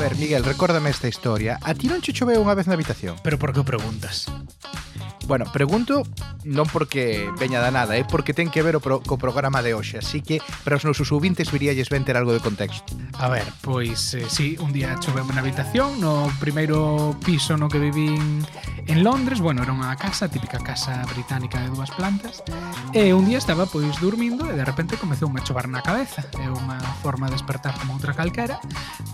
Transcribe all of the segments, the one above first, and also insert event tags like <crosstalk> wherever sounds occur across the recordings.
Ver, Miguel, recórdame esta historia. A ti non che choveu unha vez na habitación? Pero por que o preguntas? Bueno, pregunto non porque veña da nada, é eh? porque ten que ver o pro, co programa de hoxe, así que para os nosos subintes viríalles ben ter algo de contexto. A ver, pois eh, si, sí, un día choveu na habitación no primeiro piso no que vivín en Londres, bueno, era unha casa, típica casa británica de dúas plantas, e un día estaba pois dormindo e de repente comezou a chovar na cabeza, é unha forma de despertar como outra calquera,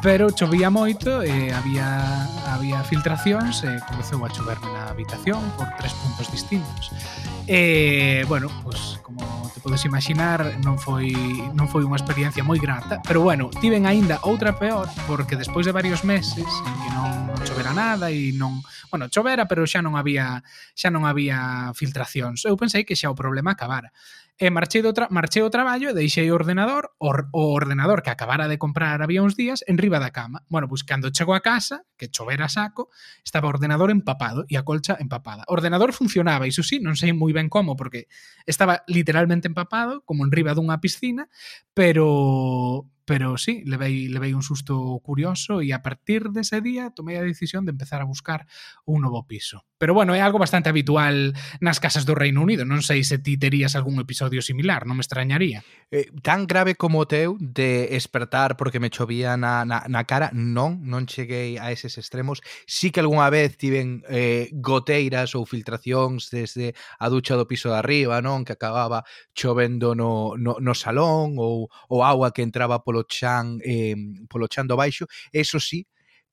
pero chovía moito e había había filtracións e comezou a choverme na habitación por tres puntos distintos. E, bueno, pues, como te podes imaginar, non foi, non foi unha experiencia moi grata, pero bueno, tiven aínda outra peor, porque despois de varios meses en que non, non chovera nada e non, bueno, chovera, pero xa non había xa non había filtracións. Eu pensei que xa o problema acabara. E marchei do, tra marchei do traballo e deixei o ordenador, o, o ordenador que acabara de comprar había uns días, en riba da cama. Bueno, pois pues, cando chego a casa, que chovera saco, estaba o ordenador empapado e a colcha empapada. O ordenador funcionaba, iso sí, non sei moi ben como, porque estaba literalmente empapado, como en riba dunha piscina, pero Pero sí, levei, levei un susto curioso e a partir dese día tomei a decisión de empezar a buscar un novo piso. Pero bueno, é algo bastante habitual nas casas do Reino Unido. Non sei se ti terías algún episodio similar, non me extrañaría. Eh, tan grave como o teu de despertar porque me chovía na, na, na cara, non, non cheguei a eses extremos. Sí que algunha vez tiven eh, goteiras ou filtracións desde a ducha do piso de arriba, non? Que acababa chovendo no, no, no salón ou, ou agua que entraba polo polo chan eh, polo chan do baixo, eso sí,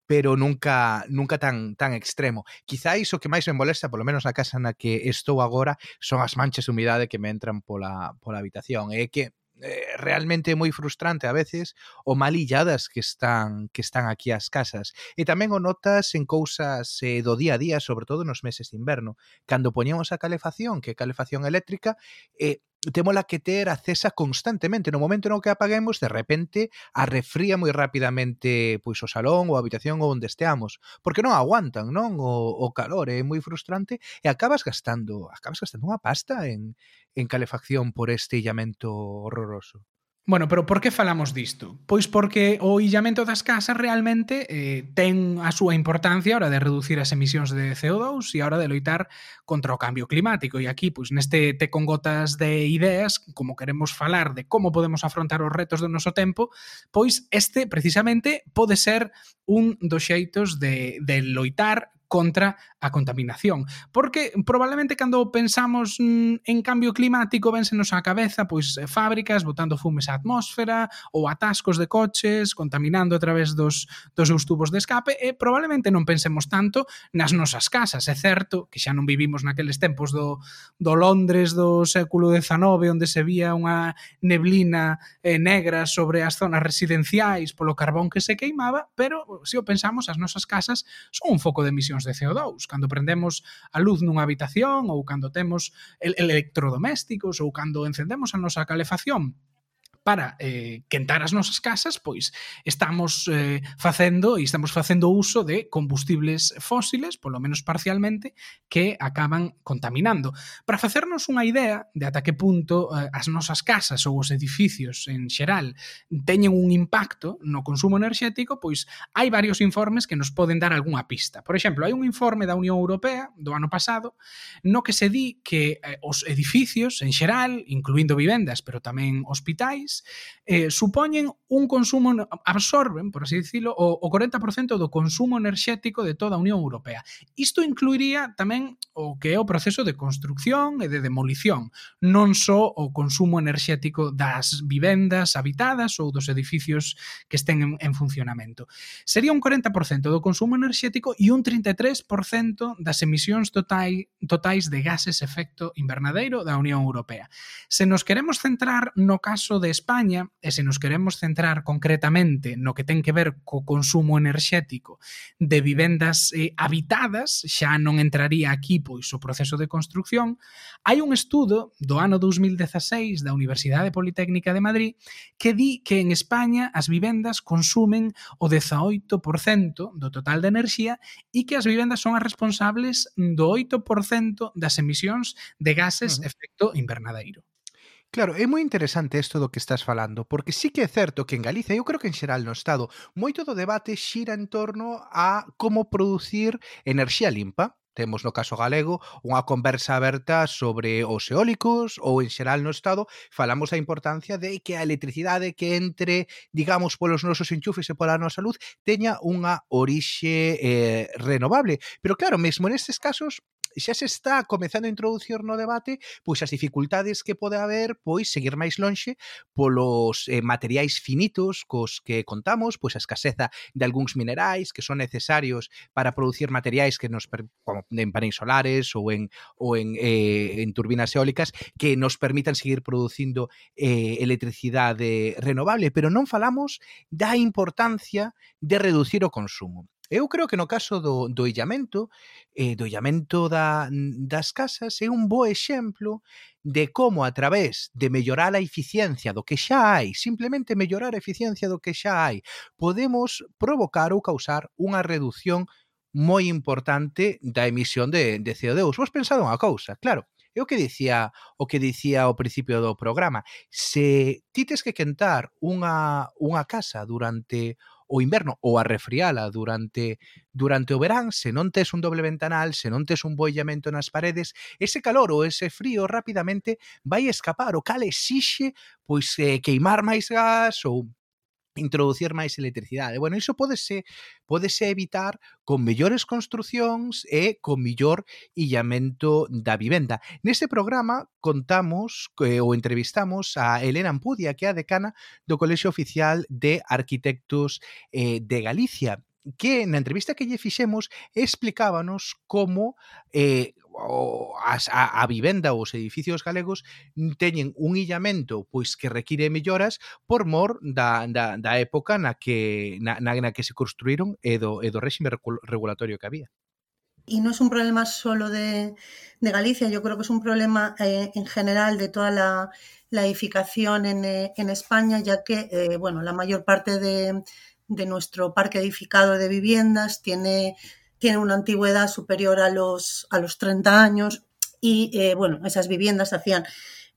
pero nunca nunca tan tan extremo. Quizáis o que máis me molesta, polo menos na casa na que estou agora, son as manchas de humidade que me entran pola pola habitación. É que eh, realmente moi frustrante a veces o malilladas que están que están aquí as casas. E tamén o notas en cousas eh, do día a día, sobre todo nos meses de inverno, cando poñemos a calefacción, que é calefacción eléctrica, eh, temos a que ter acesa cesa constantemente. No momento no que apaguemos, de repente, arrefría moi rapidamente pois o salón ou a habitación ou onde esteamos, porque non aguantan, non? O, o calor ¿eh? é moi frustrante e acabas gastando, acabas gastando unha pasta en en calefacción por este illamento horroroso. Bueno, pero por que falamos disto? Pois porque o illamento das casas realmente eh, ten a súa importancia a hora de reducir as emisións de CO2 e a hora de loitar contra o cambio climático. E aquí, pois neste te con gotas de ideas, como queremos falar de como podemos afrontar os retos do noso tempo, pois este precisamente pode ser un dos xeitos de, de loitar contra a contaminación. Porque probablemente cando pensamos mm, en cambio climático vénsenos á cabeza pois eh, fábricas botando fumes á atmósfera ou atascos de coches contaminando a través dos, dos seus tubos de escape e probablemente non pensemos tanto nas nosas casas. É certo que xa non vivimos naqueles tempos do, do Londres do século XIX onde se vía unha neblina eh, negra sobre as zonas residenciais polo carbón que se queimaba, pero se o pensamos as nosas casas son un foco de emisións de CO2, cando prendemos a luz nunha habitación ou cando temos el electrodomésticos ou cando encendemos a nosa calefacción para eh, quentar as nosas casas, pois estamos eh, facendo e estamos facendo uso de combustibles fósiles, polo menos parcialmente, que acaban contaminando. Para facernos unha idea de ata que punto eh, as nosas casas ou os edificios en xeral teñen un impacto no consumo enerxético, pois hai varios informes que nos poden dar algunha pista. Por exemplo, hai un informe da Unión Europea do ano pasado no que se di que eh, os edificios en xeral, incluindo vivendas, pero tamén hospitais, país eh, supoñen un consumo, absorben, por así dicilo, o, o 40% do consumo enerxético de toda a Unión Europea. Isto incluiría tamén o que é o proceso de construcción e de demolición, non só o consumo enerxético das vivendas habitadas ou dos edificios que estén en, en funcionamento. Sería un 40% do consumo enerxético e un 33% das emisións totai, totais de gases efecto invernadeiro da Unión Europea. Se nos queremos centrar no caso de España, España, e se nos queremos centrar concretamente no que ten que ver co consumo enerxético de vivendas eh, habitadas, xa non entraría aquí pois o proceso de construcción, hai un estudo do ano 2016 da Universidade Politécnica de Madrid que di que en España as vivendas consumen o 18% do total de enerxía e que as vivendas son as responsables do 8% das emisións de gases uh -huh. efecto invernadeiro. Claro, é moi interesante isto do que estás falando, porque sí que é certo que en Galicia, eu creo que en xeral no Estado, moito do debate xira en torno a como producir enerxía limpa, temos no caso galego unha conversa aberta sobre os eólicos ou en xeral no Estado falamos da importancia de que a electricidade que entre, digamos, polos nosos enchufes e pola nosa luz teña unha orixe eh, renovable. Pero claro, mesmo nestes casos xa se está comezando a introducir no debate pois as dificultades que pode haber pois seguir máis lonxe polos eh, materiais finitos cos que contamos, pois a escaseza de algúns minerais que son necesarios para producir materiais que nos como en paneis solares ou en ou en eh, en turbinas eólicas que nos permitan seguir producindo eh, electricidade eh, renovable, pero non falamos da importancia de reducir o consumo. Eu creo que no caso do, do illamento, eh, do illamento da, das casas, é un bo exemplo de como a través de mellorar a eficiencia do que xa hai, simplemente mellorar a eficiencia do que xa hai, podemos provocar ou causar unha reducción moi importante da emisión de, de CO2. Vos pensado unha cousa, claro, é o que dicía o que dicía ao principio do programa. Se ti tes que quentar unha, unha casa durante o inverno ou a refriala durante durante o verán, se non tes un doble ventanal, se non tes un boillamento nas paredes, ese calor ou ese frío rapidamente vai escapar, o cal exixe pois eh, queimar máis gas ou introducir máis electricidade. Bueno, iso pódese, pódese evitar con mellores construcións e con mellor illamento da vivenda. Neste programa contamos eh, ou entrevistamos a Elena Ampudia, que é a decana do Colexio Oficial de Arquitectos eh, de Galicia que na entrevista que lle fixemos explicábanos como eh, o as, a, a vivenda ou os edificios galegos teñen un illamento pois que require melloras por mor da, da, da época na que, na, na, que se construíron e do, e do réxime regulatorio que había. Y no es un problema solo de, de, Galicia, yo creo que es un problema eh, en general de toda la, la edificación en, eh, en, España, ya que eh, bueno, la mayor parte de, de, nuestro parque edificado de viviendas tiene tiene una antigüedad superior a los, a los 30 años y, eh, bueno, esas viviendas hacían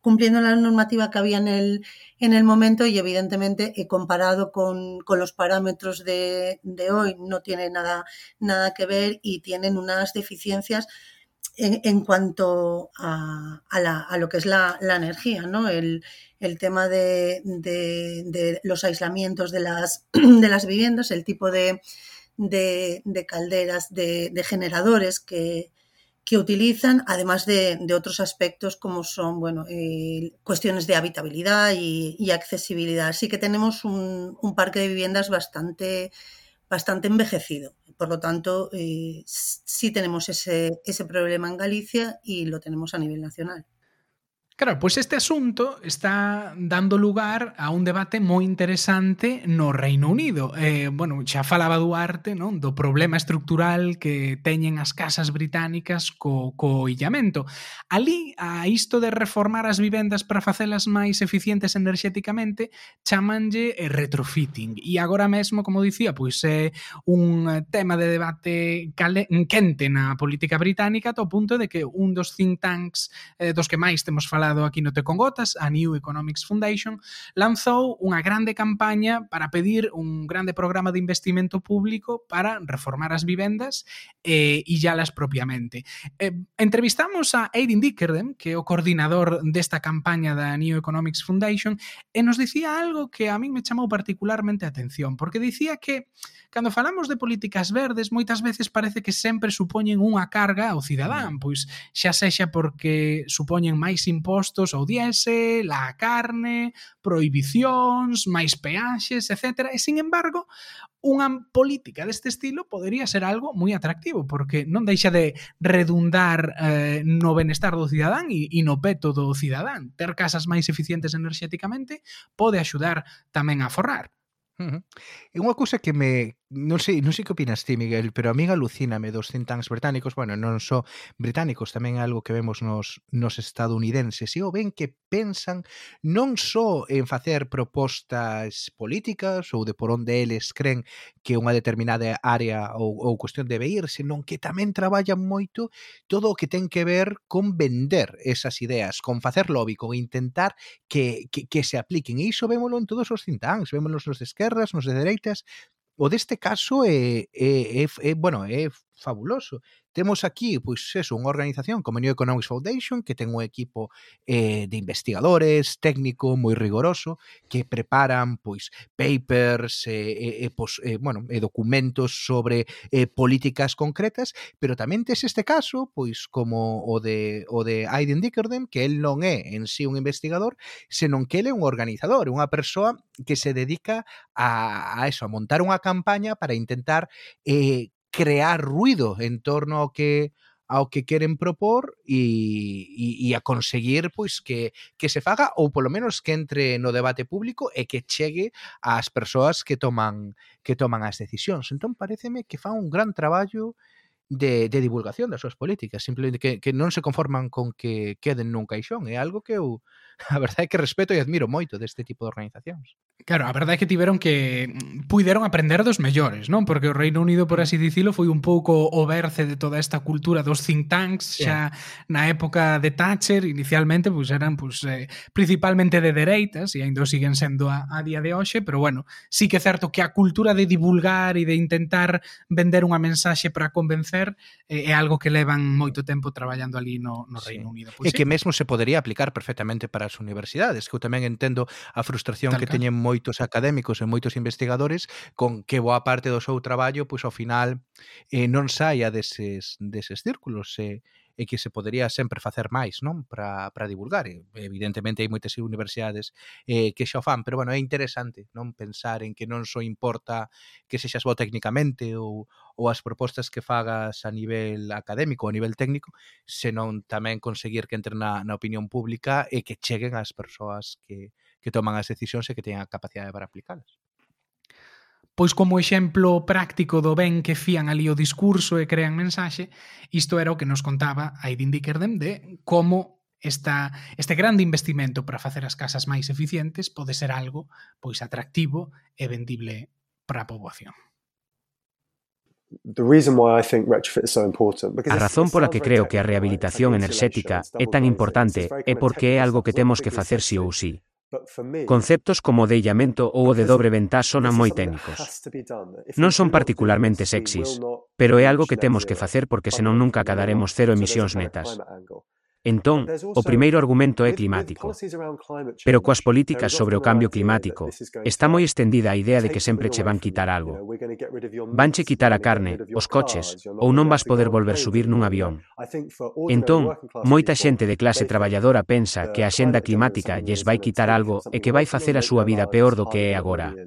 cumpliendo la normativa que había en el, en el momento y evidentemente he comparado con, con, los parámetros de, de, hoy no tiene nada, nada que ver y tienen unas deficiencias en, en cuanto a, a, la, a, lo que es la, la energía, ¿no? El, el tema de, de, de, los aislamientos de las, <clears throat> de las viviendas, el tipo de, de, de calderas, de, generadores que, que, utilizan, además de, otros aspectos como son bueno, eh, cuestiones de habitabilidad y, accesibilidad. Así que tenemos un, un parque de viviendas bastante, bastante envejecido. Por lo tanto, eh, sí tenemos ese, ese problema en Galicia y lo tenemos a nivel nacional. Claro, pois este asunto está dando lugar a un debate moi interesante no Reino Unido. Eh, bueno, xa falaba Duarte non do problema estructural que teñen as casas británicas co, co illamento. Ali, a isto de reformar as vivendas para facelas máis eficientes enerxéticamente, chamanlle eh, retrofitting. E agora mesmo, como dicía, pois é un tema de debate cale, quente na política británica ao punto de que un dos think tanks eh, dos que máis temos falado falado aquí no Te con Gotas, a New Economics Foundation lanzou unha grande campaña para pedir un grande programa de investimento público para reformar as vivendas eh, e illalas propiamente. Eh, entrevistamos a Aidan Dickerdem, que é o coordinador desta campaña da New Economics Foundation, e nos dicía algo que a min me chamou particularmente a atención, porque dicía que cando falamos de políticas verdes, moitas veces parece que sempre supoñen unha carga ao cidadán, mm. pois xa sexa porque supoñen máis impostos impostos ao diésel, a carne, prohibicións, máis peaxes, etc. E, sin embargo, unha política deste estilo podería ser algo moi atractivo, porque non deixa de redundar eh, no benestar do cidadán e, e no peto do cidadán. Ter casas máis eficientes enerxéticamente pode axudar tamén a forrar. Uh -huh. É unha cousa que me non sei, non sei que opinas ti, Miguel, pero a mí alucíname dos think tanks británicos, bueno, non só británicos, tamén é algo que vemos nos, nos estadounidenses, e o ben que pensan non só en facer propostas políticas ou de por onde eles creen que unha determinada área ou, ou cuestión debe ir, senón que tamén traballan moito todo o que ten que ver con vender esas ideas, con facer lobby, con intentar que, que, que se apliquen. E iso vémolo en todos os think tanks, vémolo nos de esquerda, guerras, nos de dereitas, o deste caso é, é, é, é bueno, é fabuloso. Temos aquí, pois, eso, unha organización como New Economics Foundation que ten un equipo eh, de investigadores, técnico moi rigoroso, que preparan, pois, papers eh, e, eh, eh, pois, eh, bueno, eh, documentos sobre eh, políticas concretas, pero tamén tes este caso, pois, como o de, o de Aiden Dickerdem, que el non é en sí un investigador, senón que ele é un organizador, unha persoa que se dedica a, a eso, a montar unha campaña para intentar eh, crear ruido en torno ao que ao que queren propor e, e, e a conseguir pois que, que se faga ou polo menos que entre no debate público e que chegue ás persoas que toman que toman as decisións. Entón pareceme que fa un gran traballo de, de divulgación das súas políticas, simplemente que, que non se conforman con que queden nun caixón, é algo que eu <laughs> a verdade é que respeto e admiro moito deste tipo de organizacións. Claro, a verdade é que tiveron que mm, puideron aprender dos mellores, non? Porque o Reino Unido, por mm. así dicilo, foi un pouco o berce de toda esta cultura dos think tanks xa yeah. na época de Thatcher, inicialmente pois eran pois eh, principalmente de dereitas e ainda siguen sendo a, a día de hoxe, pero bueno, sí que é certo que a cultura de divulgar e de intentar vender unha mensaxe para convencer facer é eh, eh, algo que levan moito tempo traballando ali no, no Reino sí. Unido. Pois, e que mesmo se podería aplicar perfectamente para as universidades, que eu tamén entendo a frustración Tal que teñen moitos académicos e moitos investigadores con que boa parte do seu traballo, pois ao final eh, non saia deses, deses círculos, eh, e que se podería sempre facer máis non para, para divulgar. E, evidentemente hai moitas universidades eh, que xa o fan, pero bueno, é interesante non pensar en que non só importa que sexas bo técnicamente ou, ou as propostas que fagas a nivel académico ou a nivel técnico, senón tamén conseguir que entren na, na opinión pública e que cheguen ás persoas que, que toman as decisións e que teñan a capacidade para aplicalas pois como exemplo práctico do ben que fían ali o discurso e crean mensaxe, isto era o que nos contaba Aidin Dickerdem de como esta, este grande investimento para facer as casas máis eficientes pode ser algo pois atractivo e vendible para a poboación. A razón pola que creo que a rehabilitación enerxética é tan importante é porque é algo que temos que facer si ou si. Conceptos como o de illamento ou o de dobre ventá sonan moi técnicos. Non son particularmente sexys, pero é algo que temos que facer porque senón nunca acadaremos cero emisións netas. Entón, o primeiro argumento é climático. Pero coas políticas sobre o cambio climático, está moi estendida a idea de que sempre che van quitar algo. Vanche quitar a carne, os coches, ou non vas poder volver subir nun avión. Entón, moita xente de clase traballadora pensa que a xenda climática lles vai quitar algo e que vai facer a súa vida peor do que é agora.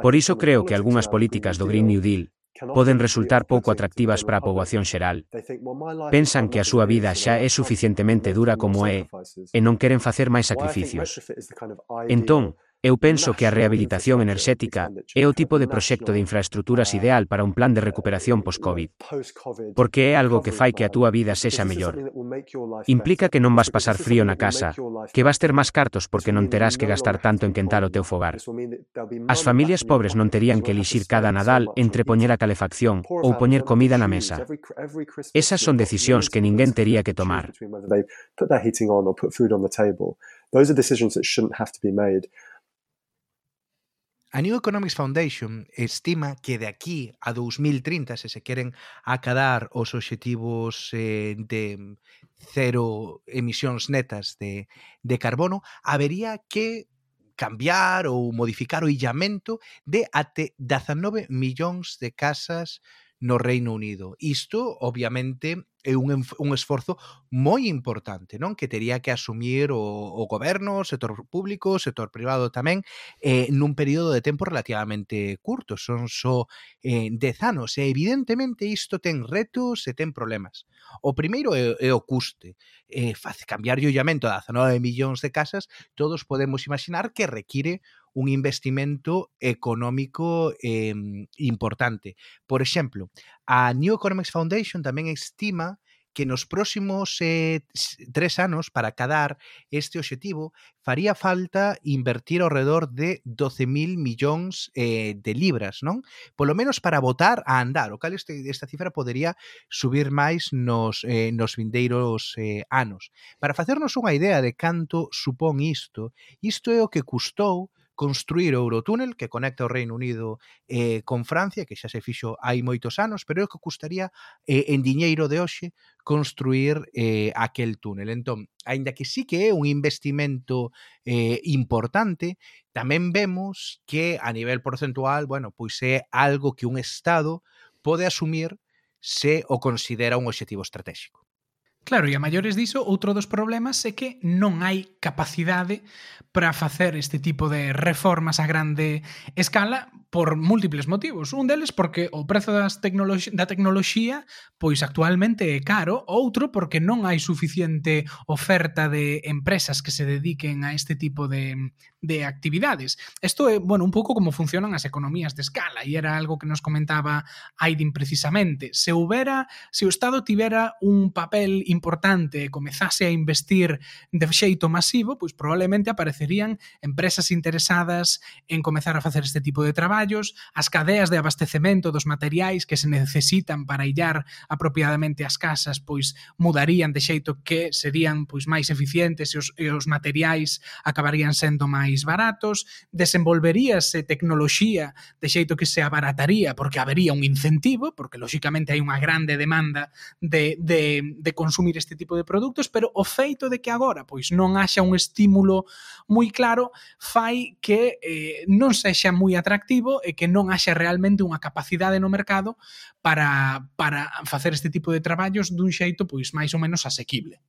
Por iso creo que algunhas políticas do Green New Deal poden resultar pouco atractivas para a poboación xeral. Pensan que a súa vida xa é suficientemente dura como é e non queren facer máis sacrificios. Entón, Eu penso que a rehabilitación enerxética é o tipo de proxecto de infraestruturas ideal para un plan de recuperación post-COVID, porque é algo que fai que a túa vida sexa mellor. Implica que non vas pasar frío na casa, que vas ter máis cartos porque non terás que gastar tanto en quentar o teu fogar. As familias pobres non terían que elixir cada Nadal entre poñer a calefacción ou poñer comida na mesa. Esas son decisións que ninguén tería que tomar. Those are decisions that shouldn't have to be made. A New Economics Foundation estima que de aquí a 2030, se se queren acadar os obxectivos eh, de cero emisións netas de, de carbono, habería que cambiar ou modificar o illamento de até 19 millóns de casas no Reino Unido. Isto, obviamente, é un, un esforzo moi importante, non? Que tería que asumir o, o goberno, o sector público, o sector privado tamén, eh, nun período de tempo relativamente curto, son só eh, dez anos, e evidentemente isto ten retos e ten problemas. O primeiro é, é o custe. Eh, faz cambiar o llamento a 19 millóns de casas, todos podemos imaginar que require un investimento económico eh, importante. Por exemplo, a New Economics Foundation tamén estima que nos próximos eh, tres anos para cadar este obxectivo faría falta invertir ao redor de 12.000 millóns eh, de libras, non? Polo menos para votar a andar, o cal este, esta cifra podería subir máis nos, eh, nos vindeiros eh, anos. Para facernos unha idea de canto supón isto, isto é o que custou construir o Eurotúnel que conecta o Reino Unido eh, con Francia, que xa se fixo hai moitos anos, pero é o que custaría eh, en diñeiro de hoxe construir eh, aquel túnel. Entón, aínda que sí que é un investimento eh, importante, tamén vemos que a nivel porcentual, bueno, pois é algo que un Estado pode asumir se o considera un obxectivo estratégico. Claro, e a maiores diso, outro dos problemas é que non hai capacidade para facer este tipo de reformas a grande escala por múltiples motivos. Un deles porque o prezo das tecnolox da tecnoloxía pois actualmente é caro, outro porque non hai suficiente oferta de empresas que se dediquen a este tipo de, de actividades. Isto é, bueno, un pouco como funcionan as economías de escala e era algo que nos comentaba Aidin precisamente. Se houbera, se o Estado tivera un papel importante importante comezase a investir de xeito masivo, pois probablemente aparecerían empresas interesadas en comezar a facer este tipo de traballos, as cadeas de abastecemento dos materiais que se necesitan para illar apropiadamente as casas, pois mudarían de xeito que serían pois máis eficientes e os, e os materiais acabarían sendo máis baratos, desenvolveríase tecnoloxía de xeito que se abarataría porque habería un incentivo, porque lóxicamente hai unha grande demanda de, de, de consumo consumir este tipo de produtos, pero o feito de que agora pois non haxa un estímulo moi claro fai que eh, non sexa moi atractivo e que non haxa realmente unha capacidade no mercado para, para facer este tipo de traballos dun xeito pois máis ou menos asequible.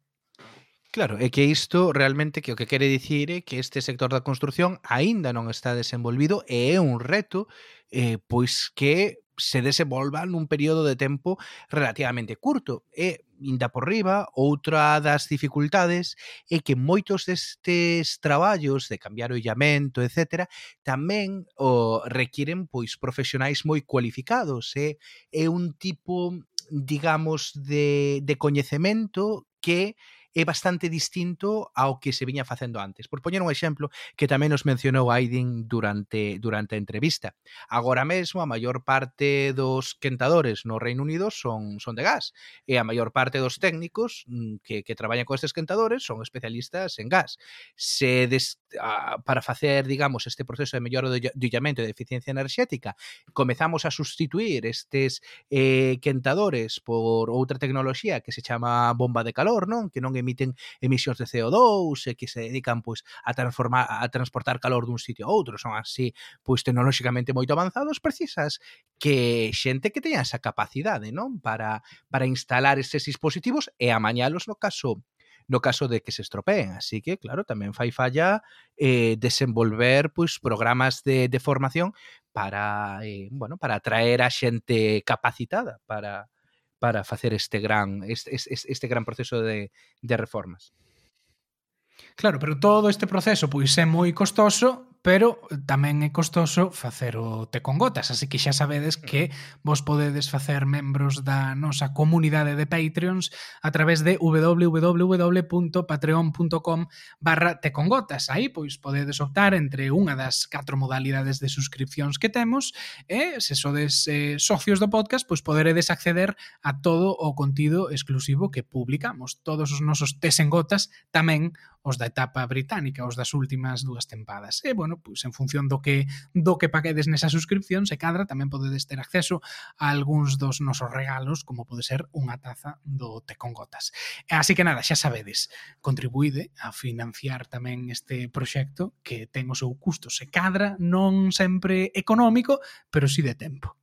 Claro, é que isto realmente que o que quere dicir é que este sector da construción aínda non está desenvolvido e é un reto eh, pois que se desenvolva nun período de tempo relativamente curto. E, inda por riba, outra das dificultades é que moitos destes traballos de cambiar o illamento, etc., tamén o requiren pois profesionais moi cualificados. E, é un tipo digamos, de, de coñecemento que é bastante distinto ao que se viña facendo antes. Por poñer un exemplo que tamén nos mencionou Aiden durante durante a entrevista. Agora mesmo a maior parte dos quentadores no Reino Unido son son de gas e a maior parte dos técnicos mm, que, que traballan con estes quentadores son especialistas en gas. Se des, a, para facer, digamos, este proceso de mellora do illamento e de eficiencia enerxética, comezamos a sustituir estes eh, quentadores por outra tecnoloxía que se chama bomba de calor, non? Que non emiten emisións de CO2 e que se dedican pois a transformar a transportar calor dun sitio a outro, son así pois tecnolóxicamente moito avanzados, precisas que xente que teña esa capacidade, non? Para para instalar estes dispositivos e amañalos no caso no caso de que se estropeen. Así que, claro, tamén fai falla eh, desenvolver pois programas de, de formación para, eh, bueno, para atraer a xente capacitada para, para facer este gran este, este, este gran proceso de, de reformas. Claro, pero todo este proceso pois é moi costoso, pero tamén é costoso facer o té con gotas, así que xa sabedes que vos podedes facer membros da nosa comunidade de Patreons a través de www.patreon.com barra té con gotas. Aí, pois, podedes optar entre unha das catro modalidades de suscripcións que temos e, se sodes eh, socios do podcast, pois poderedes acceder a todo o contido exclusivo que publicamos. Todos os nosos tés en gotas, tamén os da etapa británica, os das últimas dúas tempadas. E, bueno, bueno, pois en función do que do que paguedes nesa suscripción, se cadra, tamén podedes ter acceso a algúns dos nosos regalos, como pode ser unha taza do Té con Gotas. Así que nada, xa sabedes, contribuide a financiar tamén este proxecto que ten o seu custo se cadra non sempre económico, pero si sí de tempo.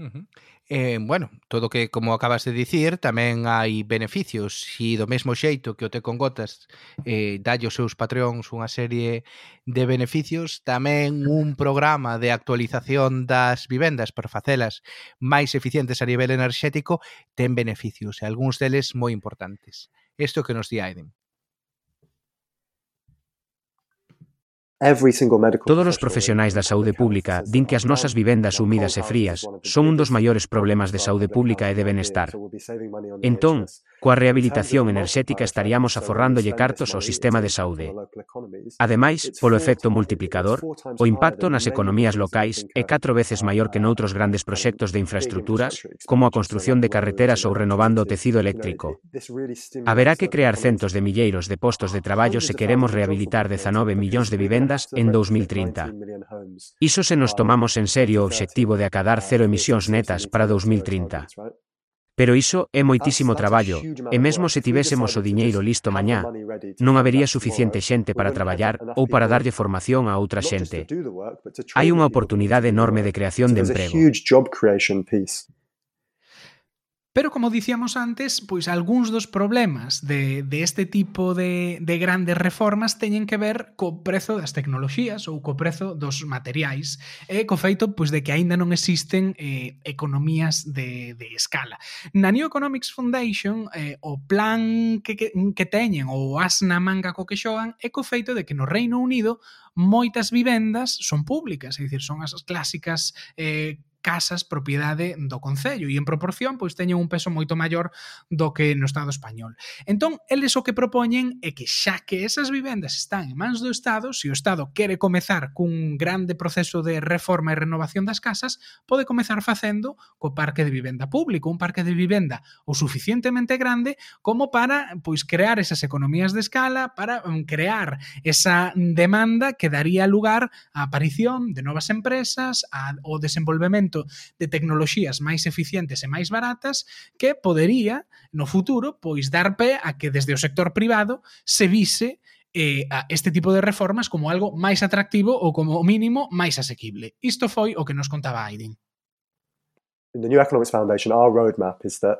Uh -huh. eh, bueno, todo que, como acabas de dicir, tamén hai beneficios. E do mesmo xeito que o Te con Gotas eh, dalle os seus patreóns unha serie de beneficios tamén un programa de actualización das vivendas para facelas máis eficientes a nivel enerxético ten beneficios e algúns deles moi importantes. Isto que nos di Aiden. Todos os profesionais da saúde pública din que as nosas vivendas húmidas e frías son un dos maiores problemas de saúde pública e de benestar. Entón, Coa rehabilitación enerxética estaríamos aforrándolle cartos ao sistema de saúde. Ademais, polo efecto multiplicador, o impacto nas economías locais é catro veces maior que noutros grandes proxectos de infraestructuras, como a construción de carreteras ou renovando o tecido eléctrico. Haberá que crear centos de milleiros de postos de traballo se queremos rehabilitar 19 millóns de vivendas en 2030. Iso se nos tomamos en serio o obxectivo de acadar cero emisións netas para 2030. Pero iso é moitísimo traballo, e mesmo se tivésemos o diñeiro listo mañá, non habería suficiente xente para traballar ou para darlle formación a outra xente. Hai unha oportunidade enorme de creación de emprego. Pero como dicíamos antes, pois algúns dos problemas de, de este tipo de, de grandes reformas teñen que ver co prezo das tecnoloxías ou co prezo dos materiais e co feito pois, de que aínda non existen eh, economías de, de escala. Na New Economics Foundation, eh, o plan que, que, que teñen ou as na manga co que xogan é co feito de que no Reino Unido moitas vivendas son públicas, é dicir, son as clásicas eh, casas propiedade do Concello e en proporción pois teñen un peso moito maior do que no Estado español. Entón, eles o que propoñen é que xa que esas vivendas están en mans do Estado, se o Estado quere comezar cun grande proceso de reforma e renovación das casas, pode comezar facendo co parque de vivenda público, un parque de vivenda o suficientemente grande como para pois crear esas economías de escala, para mm, crear esa demanda que daría lugar á aparición de novas empresas, ao desenvolvemento desenvolvemento de tecnoloxías máis eficientes e máis baratas que podería no futuro pois dar pé a que desde o sector privado se vise eh, a este tipo de reformas como algo máis atractivo ou como mínimo máis asequible. Isto foi o que nos contaba Aiden. In the New Economics Foundation, our roadmap is that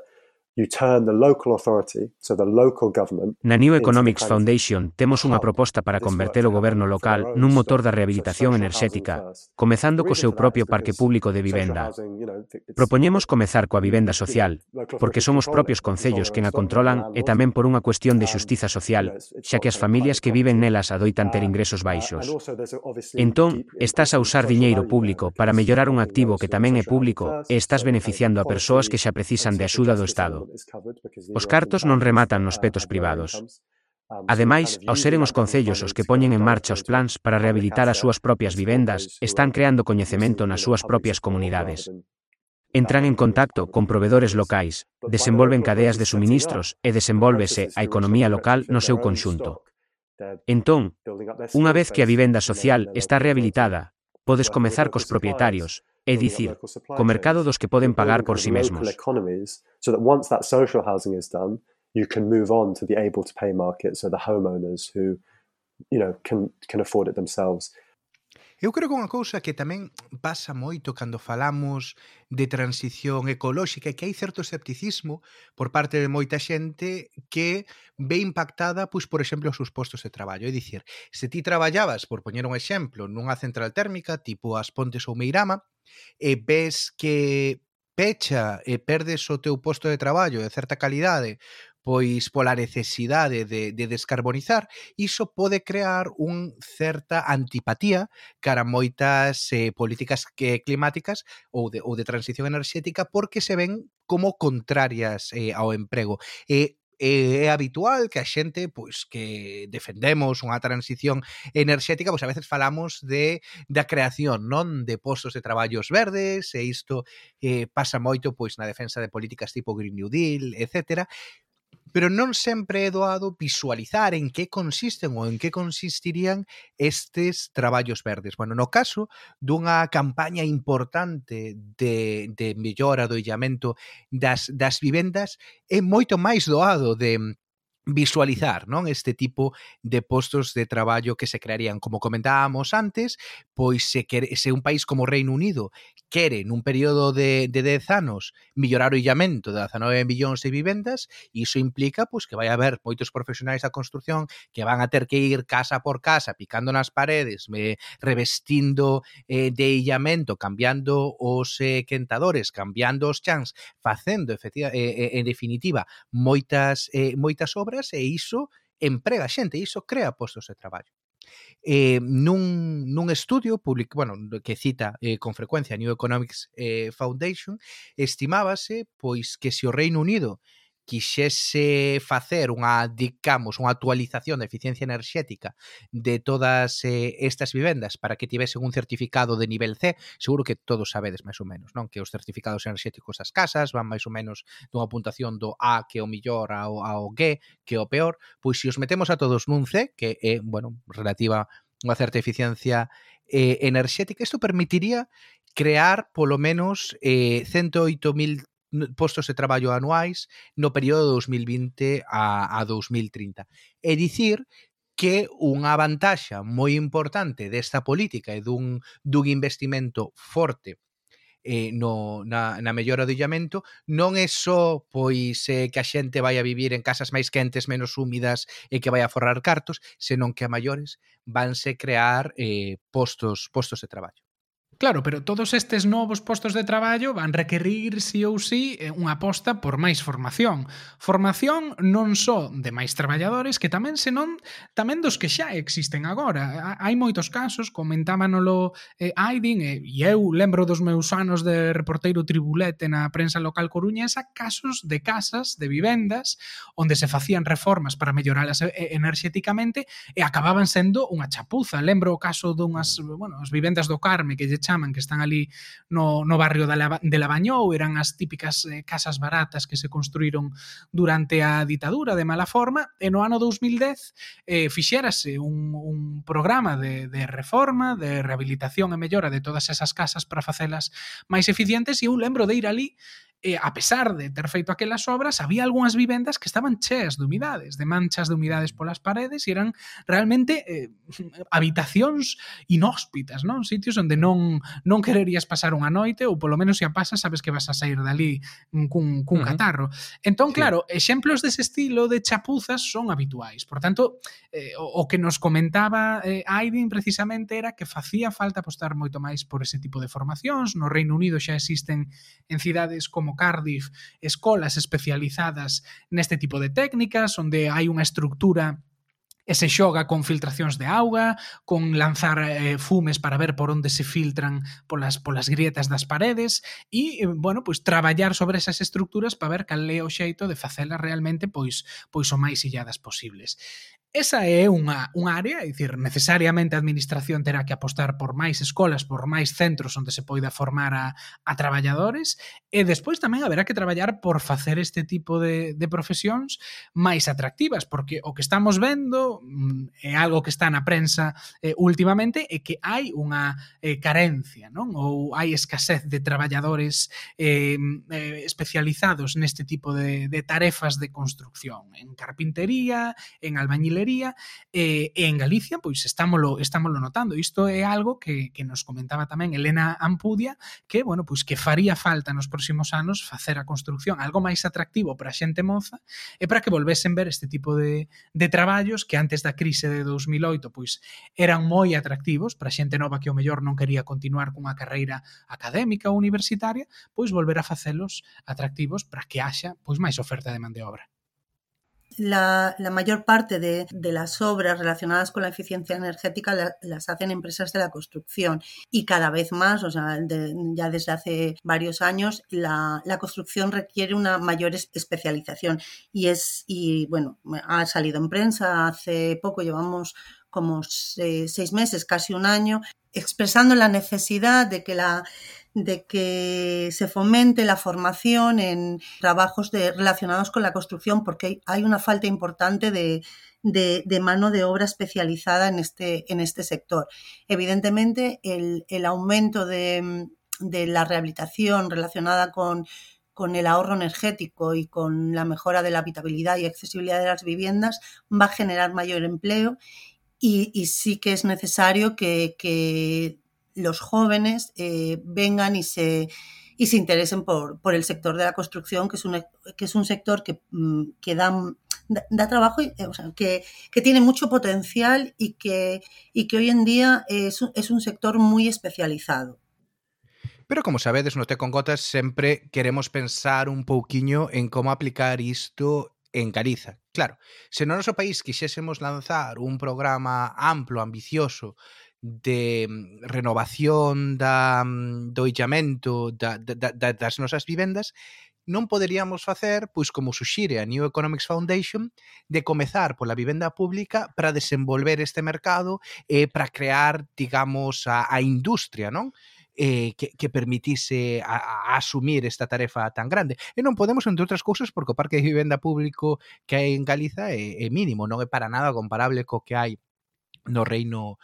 Na New Economics Foundation temos unha proposta para converter o goberno local nun motor da rehabilitación enerxética, comezando co seu propio parque público de vivenda. Propoñemos comezar coa vivenda social, porque son os propios concellos quen a controlan e tamén por unha cuestión de xustiza social, xa que as familias que viven nelas adoitan ter ingresos baixos. Entón, estás a usar diñeiro público para mellorar un activo que tamén é público e estás beneficiando a persoas que xa precisan de axuda do Estado. Os cartos non rematan nos petos privados. Ademais, ao seren os concellos os que poñen en marcha os plans para rehabilitar as súas propias vivendas, están creando coñecemento nas súas propias comunidades. Entran en contacto con provedores locais, desenvolven cadeas de suministros e desenvolvese a economía local no seu conxunto. Entón, unha vez que a vivenda social está rehabilitada, podes comezar cos propietarios, é dicir, co mercado dos que poden pagar por si mesmos. So that once that social housing is done, you can move on to the able to pay market, so the homeowners who, you know, can can afford it themselves. Eu creo que unha cousa que tamén pasa moito cando falamos de transición ecolóxica é que hai certo escepticismo por parte de moita xente que ve impactada, pois, por exemplo, os seus postos de traballo. É dicir, se ti traballabas, por poñer un exemplo, nunha central térmica tipo as Pontes ou Meirama, e ves que pecha e perdes o teu posto de traballo de certa calidade pois pola necesidade de, de descarbonizar, iso pode crear un certa antipatía cara a moitas eh, políticas que, climáticas ou de, ou de transición enerxética porque se ven como contrarias eh, ao emprego. E eh, é habitual que a xente pois que defendemos unha transición enerxética, pois a veces falamos de da creación, non de postos de traballos verdes, e isto eh, pasa moito pois na defensa de políticas tipo Green New Deal, etcétera, pero non sempre é doado visualizar en que consisten ou en que consistirían estes traballos verdes. Bueno, no caso dunha campaña importante de, de mellora do illamento das, das vivendas, é moito máis doado de visualizar non este tipo de postos de traballo que se crearían. Como comentábamos antes, pois se, quere, se un país como Reino Unido quere nun período de, de 10 anos millorar o illamento de 19 millóns de vivendas, iso implica pois que vai haber moitos profesionais da construción que van a ter que ir casa por casa picando nas paredes, eh, me, revestindo eh, de illamento, cambiando os eh, quentadores, cambiando os chans, facendo efectiva, eh, eh en definitiva moitas eh, moitas obras obras e iso emprega xente, iso crea postos de traballo. Eh, nun, nun estudio public, bueno, que cita eh, con frecuencia New Economics eh, Foundation, estimábase pois que se o Reino Unido quixese facer unha, digamos, unha actualización de eficiencia enerxética de todas eh, estas vivendas para que tivesen un certificado de nivel C, seguro que todos sabedes máis ou menos, non? Que os certificados enerxéticos das casas van máis ou menos dunha puntuación do A que é o millor ao, ao G que é o peor, pois se os metemos a todos nun C, que é, bueno, relativa unha certa eficiencia eh, enerxética, isto permitiría crear polo menos eh, 108.000 postos de traballo anuais no período 2020 a, a 2030. É dicir que unha vantaxa moi importante desta política e dun, dun investimento forte eh, no, na, na mellora do illamento non é só pois eh, que a xente vai a vivir en casas máis quentes, menos húmidas e que vai a forrar cartos, senón que a maiores vanse crear eh, postos postos de traballo. Claro, pero todos estes novos postos de traballo van requerir sí ou sí eh, unha aposta por máis formación. Formación non só de máis traballadores que tamén senón tamén dos que xa existen agora. Hai moitos casos, comentábanolo eh, Aidin eh, e eh, eu lembro dos meus anos de reporteiro tribulete na prensa local coruñesa casos de casas, de vivendas onde se facían reformas para melloralas eh, enerxéticamente e acababan sendo unha chapuza. Lembro o caso dunhas, bueno, as vivendas do Carme que lle chaman, que están ali no, no barrio da de de Lavañou, eran as típicas eh, casas baratas que se construíron durante a ditadura de mala forma, e no ano 2010 eh, fixérase un, un programa de, de reforma, de rehabilitación e mellora de todas esas casas para facelas máis eficientes, e eu lembro de ir ali e a pesar de ter feito aquelas obras, había algunhas vivendas que estaban cheas de humidades, de manchas de humidades polas paredes e eran realmente eh, <laughs> habitacións inhóspitas, non? Sitios onde non non quererías pasar unha noite ou polo menos se a pasas sabes que vas a sair dali cun, cun uh -huh. catarro. Entón, sí. claro, exemplos dese estilo de chapuzas son habituais. Por tanto, eh, o, o que nos comentaba eh, Aydin precisamente era que facía falta apostar moito máis por ese tipo de formacións. No Reino Unido xa existen en cidades como como Cardiff escolas especializadas neste tipo de técnicas onde hai unha estructura e se xoga con filtracións de auga, con lanzar eh, fumes para ver por onde se filtran polas polas grietas das paredes e eh, bueno, pois traballar sobre esas estructuras para ver cal é o xeito de facelas realmente pois pois o máis illadas posibles. Esa é unha, unha área, é dicir, necesariamente a administración terá que apostar por máis escolas, por máis centros onde se poida formar a, a traballadores e despois tamén haberá que traballar por facer este tipo de, de profesións máis atractivas, porque o que estamos vendo mm, é algo que está na prensa eh, últimamente é que hai unha eh, carencia, non? Ou hai escasez de traballadores eh, mm, eh, especializados neste tipo de, de tarefas de construcción, en carpintería, en albañilería, hostelería e, eh, e en Galicia pois estámolo estámolo notando. Isto é algo que, que nos comentaba tamén Elena Ampudia que, bueno, pois que faría falta nos próximos anos facer a construcción algo máis atractivo para a xente moza e para que volvesen ver este tipo de, de traballos que antes da crise de 2008 pois eran moi atractivos para a xente nova que o mellor non quería continuar cunha carreira académica ou universitaria, pois volver a facelos atractivos para que haxa pois máis oferta de man de obra. La, la, mayor parte de, de, las obras relacionadas con la eficiencia energética la, las hacen empresas de la construcción. Y cada vez más, o sea, ya desde hace varios años, la, la, construcción requiere una mayor especialización. Y es, y bueno, ha salido en prensa hace poco, llevamos como seis meses, casi un año, expresando la necesidad de que la de que se fomente la formación en trabajos de, relacionados con la construcción, porque hay una falta importante de, de, mano de obra especializada en este, en este sector. Evidentemente, el, el aumento de, de, la rehabilitación relacionada con, con el ahorro energético y con la mejora de la habitabilidad y accesibilidad de las viviendas va a generar mayor empleo y, sí que es necesario que, los jóvenes eh, vengan y se, y se interesen por, por, el sector de la construcción, que es un, que es un sector que, mm, que da, da, trabajo, eh, o sea, que, que, tiene mucho potencial y que, y que hoy en día es, es un sector muy especializado. Pero como sabedes, no Te con Gotas sempre queremos pensar un pouquiño en como aplicar isto en Galiza. Claro, se no noso país quixésemos lanzar un programa amplo, ambicioso, de mm, renovación da, mm, do illamento da, da, da, das nosas vivendas non poderíamos facer, pois como suxire a New Economics Foundation, de comezar pola vivenda pública para desenvolver este mercado e eh, para crear, digamos, a, a industria, non? eh, que, que permitise a, a asumir esta tarefa tan grande. E non podemos, entre outras cousas, porque o parque de vivenda público que hai en Galiza é, é mínimo, non é para nada comparable co que hai no reino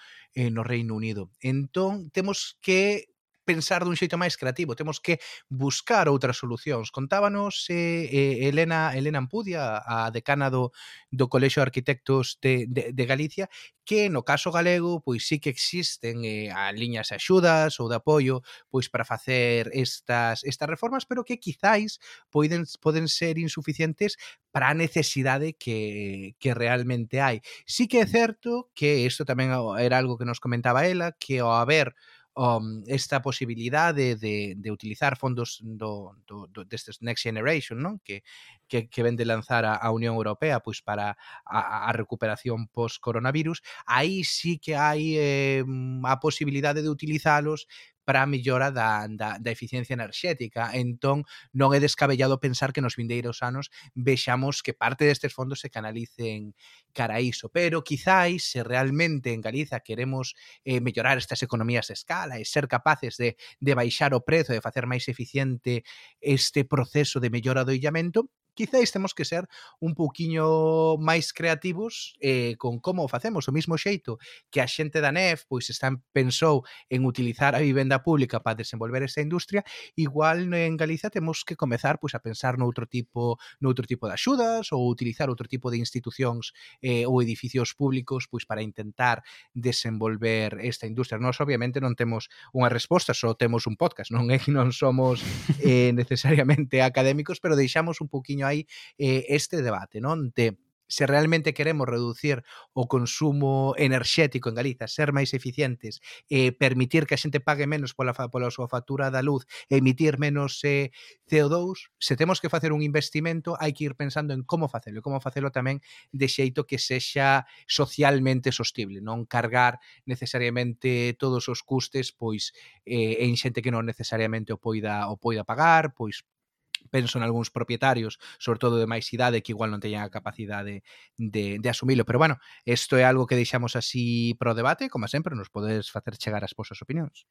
no Reino Unido. Entón, temos que pensar dun xeito máis creativo, temos que buscar outras solucións. Contábanos eh, eh, Elena Elena Ampudia, a decana do, do Colexio de Arquitectos de, de, de Galicia, que no caso galego pois sí que existen eh, a liñas de axudas ou de apoio pois para facer estas estas reformas, pero que quizáis poden poden ser insuficientes para a necesidade que, que realmente hai. Sí que é certo que isto tamén era algo que nos comentaba ela, que ao haber um, esta posibilidade de, de utilizar fondos do, do, do destes Next Generation, non? Que, que, que ven de lanzar a, a Unión Europea pois para a, a recuperación post-coronavirus, aí sí que hai eh, mm, a posibilidade de utilizalos para a millora da, da, da eficiencia enerxética. Entón, non é descabellado pensar que nos vindeiros anos vexamos que parte destes fondos se canalicen cara a iso. Pero, quizáis, se realmente en Galiza queremos eh, mellorar estas economías de escala e ser capaces de, de baixar o prezo, de facer máis eficiente este proceso de mellora do illamento, quizáis temos que ser un pouquiño máis creativos eh, con como o facemos. O mismo xeito que a xente da NEF pois está pensou en utilizar a vivenda pública para desenvolver esta industria, igual en Galicia temos que comezar pois a pensar noutro tipo noutro tipo de axudas ou utilizar outro tipo de institucións eh, ou edificios públicos pois para intentar desenvolver esta industria. Nós obviamente non temos unha resposta, só temos un podcast, non é que non somos eh, necesariamente académicos, pero deixamos un pouquiño hai eh, este debate, non? De se realmente queremos reducir o consumo enerxético en Galiza, ser máis eficientes, eh, permitir que a xente pague menos pola, pola súa factura da luz, emitir menos eh, CO2, se temos que facer un investimento, hai que ir pensando en como facelo, e como facelo tamén de xeito que sexa socialmente sostible, non cargar necesariamente todos os custes pois eh, en xente que non necesariamente o poida o poida pagar, pois penso en algúns propietarios, sobre todo de máis idade, que igual non teñan a capacidade de, de, asumilo. Pero bueno, isto é algo que deixamos así pro debate, como sempre, nos podes facer chegar as vosas opinións.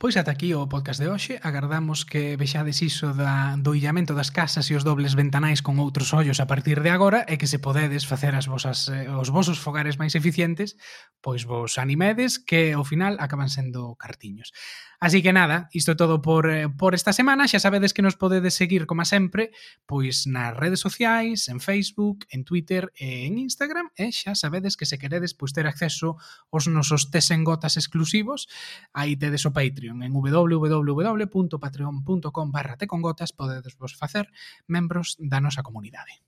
Pois ata aquí o podcast de hoxe. Agardamos que vexades iso da, do illamento das casas e os dobles ventanais con outros ollos a partir de agora e que se podedes facer as vosas, eh, os vosos fogares máis eficientes, pois vos animedes que ao final acaban sendo cartiños. Así que nada, isto é todo por, eh, por esta semana. Xa sabedes que nos podedes seguir, como sempre, pois nas redes sociais, en Facebook, en Twitter e en Instagram. E xa sabedes que se queredes pois ter acceso aos nosos tesengotas exclusivos, aí tedes o Patreon Patreon. En www.patreon.com barra tecongotas podedes vos facer membros da nosa comunidade.